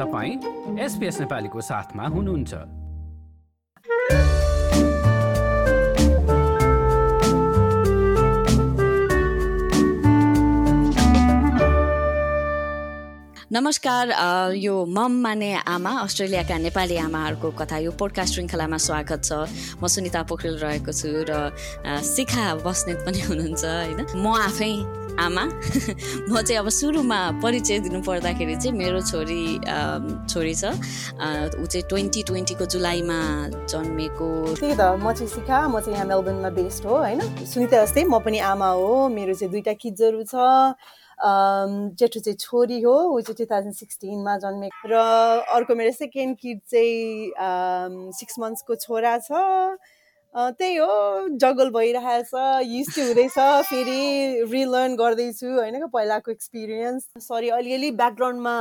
तपाईँ एसपिएस नेपालीको साथमा हुनुहुन्छ। नमस्कार यो मम माने आमा अस्ट्रेलियाका नेपाली आमाहरूको कथा यो पोडकास्ट श्रृङ्खलामा स्वागत छ। म सुनिता पोखरेल रहेको छु र शिखा बस्नेत पनि हुनुहुन्छ होइन? म आफै आमा म चाहिँ अब सुरुमा परिचय दिनु पर्दाखेरि चाहिँ मेरो छोरी छोरी छ। ऊ चाहिँ ट्वेन्टी ट्वेन्टीको जुलाईमा जन्मेको। त्यही त म चाहिँ सिका म चाहिँ यहाँ मेलबर्नमा बेस्ड हो होइन? सुनिता जस्तै म पनि आमा हो मेरो चाहिँ दुइटा किड्सहरू छ। जेठो चाहिँ छोरी हो ऊ चाहिँ टु थाउजन्ड सिक्सटिनमा जन्मेको र अर्को मेरो सेकेन्ड किड चाहिँ सिक्स मन्थ्सको छोरा छ। त्यही हो जगल भइरहेछ युज हुँदैछ फेरि रिलर्न गर्दैछु होइन पहिलाको एक्सपिरियन्स सरी अलिअलि ब्याकग्राउन्डमा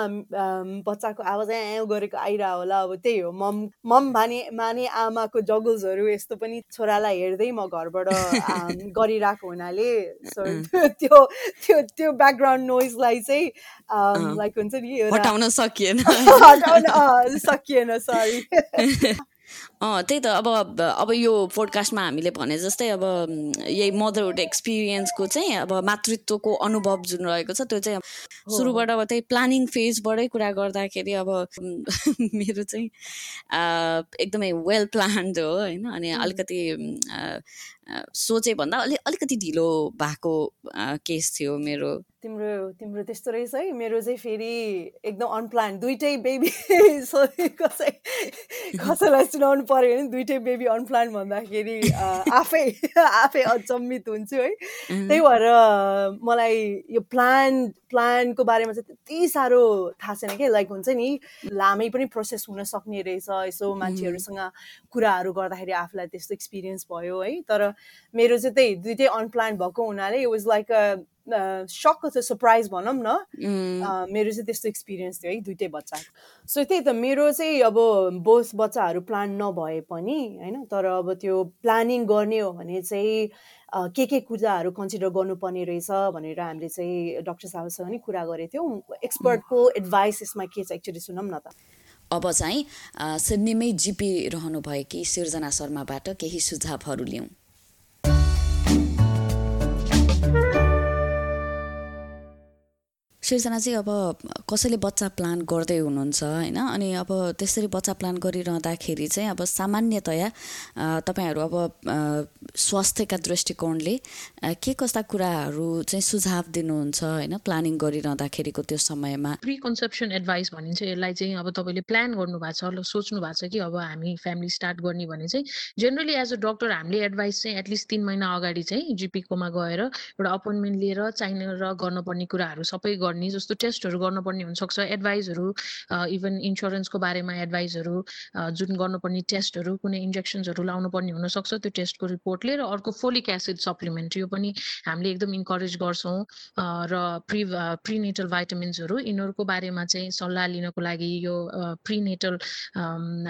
बच्चाको आवाज ए गरेको आइरह होला अब त्यही हो मम मम भाने माने आमाको जगल्सहरू यस्तो पनि छोरालाई हेर्दै म घरबाट गरिरहेको हुनाले सो त्यो त्यो त्यो ब्याकग्राउन्ड नोइजलाई चाहिँ लाइक हुन्छ नि हटाउन सकिएन। हटाउन सकिएन सरी अँ त्यही त अब अब यो पोडकास्टमा हामीले भने जस्तै अब यही मदरहुड एक्सपिरियन्सको चाहिँ अब मातृत्वको अनुभव जुन रहेको छ त्यो चाहिँ सुरुबाट अब त्यही प्लानिङ फेजबाटै कुरा गर्दाखेरि अब मेरो चाहिँ एकदमै वेल प्लान्ड हो होइन। अनि अलिकति सोचे भन्दा अलि अलिकति ढिलो भएको केस थियो मेरो। तिम्रो तिम्रो त्यस्तो रहेछ है? मेरो चाहिँ फेरि एकदम अनप्लान दुइटै बेबी कसै कसैलाई सुनाउनु पऱ्यो भने दुइटै बेबी अनप्लान भन्दाखेरि आफै आफै अचम्मित हुन्छु है। त्यही भएर मलाई यो प्लान प्लानको बारेमा चाहिँ त्यति साह्रो थाहा छैन कि? लाइक हुन्छ नि लामै पनि प्रोसेस हुन सक्ने रहेछ। यसो मान्छेहरूसँग कुराहरू गर्दाखेरि आफूलाई त्यस्तो एक्सपिरियन्स भयो है। तर मेरो चाहिँ त्यही दुइटै अनप्लान भएको हुनाले इट वाज लाइक अ सक छ सरप्राइज भनौँ न। मेरो चाहिँ त्यस्तो एक्सपिरियन्स थियो है दुइटै बच्चा। सो त्यही त मेरो चाहिँ अब बोस बच्चाहरू प्लान नभए पनि होइन तर अब त्यो प्लानिङ गर्ने हो भने चाहिँ के के कुराहरू कन्सिडर गर्नुपर्ने रहेछ भनेर हामीले चाहिँ डक्टर साहबसँग नि कुरा गरेको थियौँ। एक्सपर्टको एडभाइस यसमा के छ एक्चुली सुनौँ न त। अब चाहिँ सिडनीमै जिपी रहनुभएकी सिर्जना शर्माबाट केही सुझावहरू लिउँ। सिर्जना चाहिँ अब कसैले बच्चा प्लान गर्दै हुनुहुन्छ होइन? अनि अब त्यसरी बच्चा प्लान गरिरहँदाखेरि चाहिँ अब सामान्यतया तपाईँहरू अब स्वास्थ्यका दृष्टिकोणले के कस्ता कुराहरू चाहिँ सुझाव दिनुहुन्छ होइन? प्लानिङ गरिरहँदाखेरिको त्यो समयमा। प्रि कन्सेप्सन एडभाइस भनिन्छ यसलाई चाहिँ अब तपाईँले प्लान गर्नु भएको छ सोच्नु भएको छ कि अब हामी फ्यामिली स्टार्ट गर्ने भने चाहिँ जेनरली एज अ डक्टर हामीले एडभाइस चाहिँ एटलिस्ट तिन महिना अगाडि चाहिँ जिपिकोमा गएर एउटा अपोइन्टमेन्ट लिएर चाहिने र गर्नुपर्ने कुराहरू सबै गर्ने भन्ने जस्तो टेस्टहरू गर्नुपर्ने हुनसक्छ। एडभाइसहरू इभन इन्सुरेन्सको बारेमा एडभाइसहरू जुन गर्नुपर्ने टेस्टहरू कुनै इन्जेक्सन्सहरू लाउनु पर्ने हुनसक्छ त्यो टेस्टको रिपोर्टले र अर्को फोलिक एसिड सप्लिमेन्ट यो पनि हामीले एकदम इन्करेज गर्छौँ। र प्रि प्रिनेटल भाइटामिन्सहरू यिनीहरूको बारेमा चाहिँ सल्लाह लिनको लागि यो प्रिनेटल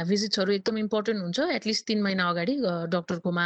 भिजिट्सहरू एकदम इम्पोर्टेन्ट हुन्छ। एटलिस्ट तिन महिना अगाडि डक्टरकोमा